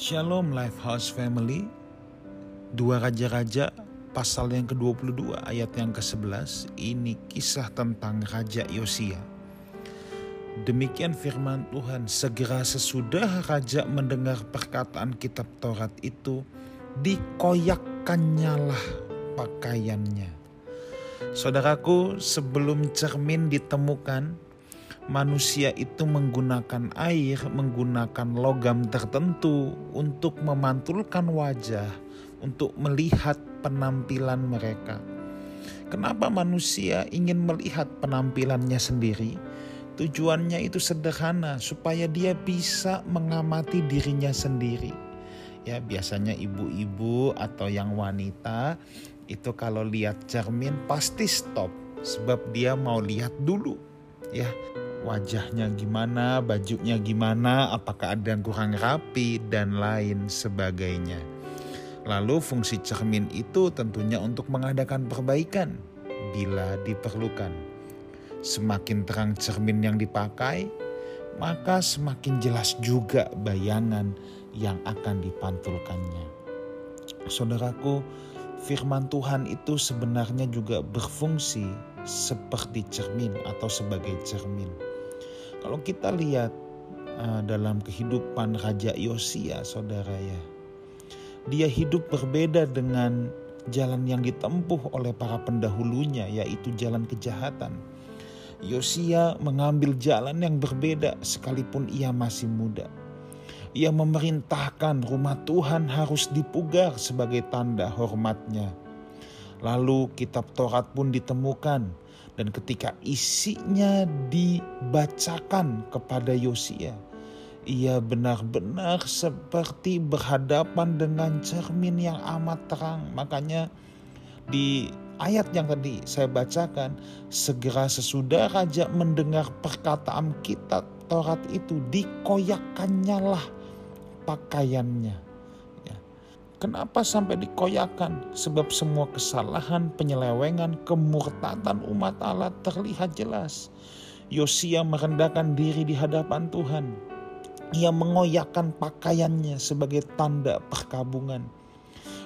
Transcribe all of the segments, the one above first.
Shalom Lifehouse Family. Dua Raja-Raja pasal yang ke-22 ayat yang ke-11 Ini kisah tentang Raja Yosia. Demikian firman Tuhan Segera sesudah Raja mendengar perkataan kitab Taurat itu Dikoyakkannya lah pakaiannya. Saudaraku sebelum cermin ditemukan manusia itu menggunakan air, menggunakan logam tertentu untuk memantulkan wajah, untuk melihat penampilan mereka. Kenapa manusia ingin melihat penampilannya sendiri? Tujuannya itu sederhana, supaya dia bisa mengamati dirinya sendiri. Ya, biasanya ibu-ibu atau yang wanita itu kalau lihat cermin pasti stop sebab dia mau lihat dulu ya wajahnya gimana, bajunya gimana, apakah ada yang kurang rapi, dan lain sebagainya. Lalu fungsi cermin itu tentunya untuk mengadakan perbaikan bila diperlukan. Semakin terang cermin yang dipakai, maka semakin jelas juga bayangan yang akan dipantulkannya. Saudaraku, firman Tuhan itu sebenarnya juga berfungsi seperti cermin atau sebagai cermin kalau kita lihat uh, dalam kehidupan Raja Yosia, saudara ya, dia hidup berbeda dengan jalan yang ditempuh oleh para pendahulunya, yaitu jalan kejahatan. Yosia mengambil jalan yang berbeda sekalipun ia masih muda. Ia memerintahkan rumah Tuhan harus dipugar sebagai tanda hormatnya. Lalu kitab Taurat pun ditemukan dan ketika isinya dibacakan kepada Yosia, ia benar-benar seperti berhadapan dengan cermin yang amat terang. Makanya di ayat yang tadi saya bacakan, segera sesudah raja mendengar perkataan kitab Taurat itu, dikoyakkannya lah pakaiannya Kenapa sampai dikoyakan? Sebab semua kesalahan, penyelewengan, kemurtatan umat Allah terlihat jelas. Yosia merendahkan diri di hadapan Tuhan. Ia mengoyakkan pakaiannya sebagai tanda perkabungan.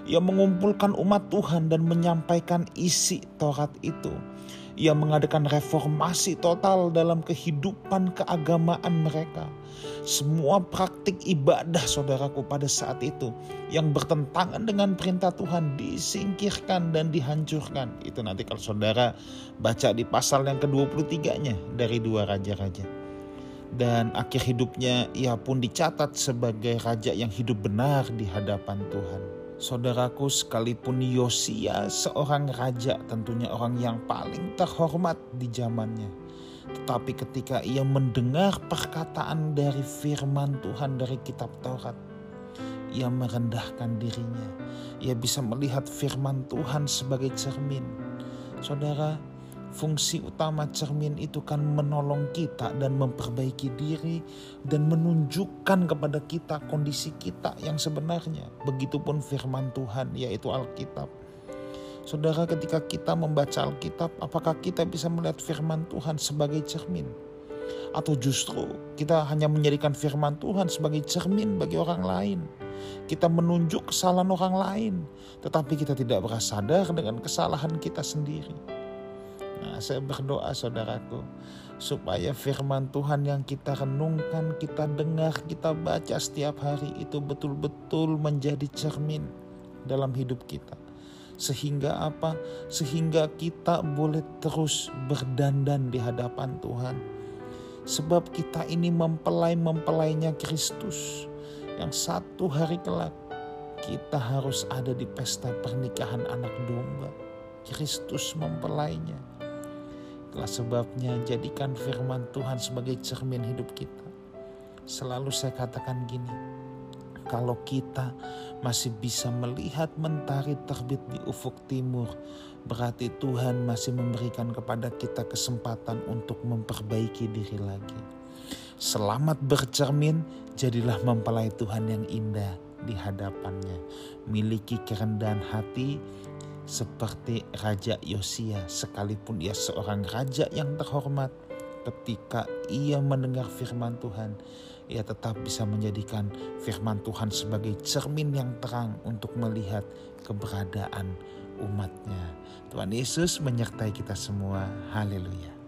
Ia mengumpulkan umat Tuhan dan menyampaikan isi Taurat itu. Ia mengadakan reformasi total dalam kehidupan keagamaan mereka. Semua praktik ibadah saudaraku pada saat itu yang bertentangan dengan perintah Tuhan disingkirkan dan dihancurkan. Itu nanti kalau saudara baca di pasal yang ke-23-nya dari dua raja-raja. Dan akhir hidupnya ia pun dicatat sebagai raja yang hidup benar di hadapan Tuhan. Saudaraku sekalipun Yosia seorang raja tentunya orang yang paling terhormat di zamannya. Tetapi ketika ia mendengar perkataan dari firman Tuhan dari kitab Taurat, ia merendahkan dirinya. Ia bisa melihat firman Tuhan sebagai cermin. Saudara, Fungsi utama cermin itu kan menolong kita dan memperbaiki diri dan menunjukkan kepada kita kondisi kita yang sebenarnya. Begitupun firman Tuhan yaitu Alkitab. Saudara ketika kita membaca Alkitab apakah kita bisa melihat firman Tuhan sebagai cermin? Atau justru kita hanya menjadikan firman Tuhan sebagai cermin bagi orang lain. Kita menunjuk kesalahan orang lain, tetapi kita tidak berasa sadar dengan kesalahan kita sendiri. Saya berdoa saudaraku supaya firman Tuhan yang kita renungkan, kita dengar, kita baca setiap hari itu betul-betul menjadi cermin dalam hidup kita. Sehingga apa? Sehingga kita boleh terus berdandan di hadapan Tuhan. Sebab kita ini mempelai-mempelainya Kristus yang satu hari kelak kita harus ada di pesta pernikahan anak domba. Kristus mempelainya Itulah sebabnya jadikan firman Tuhan sebagai cermin hidup kita. Selalu saya katakan gini, kalau kita masih bisa melihat mentari terbit di ufuk timur, berarti Tuhan masih memberikan kepada kita kesempatan untuk memperbaiki diri lagi. Selamat bercermin, jadilah mempelai Tuhan yang indah di hadapannya. Miliki kerendahan hati, seperti Raja Yosia, sekalipun dia seorang raja yang terhormat, ketika ia mendengar firman Tuhan, ia tetap bisa menjadikan firman Tuhan sebagai cermin yang terang untuk melihat keberadaan umatnya. Tuhan Yesus menyertai kita semua. Haleluya.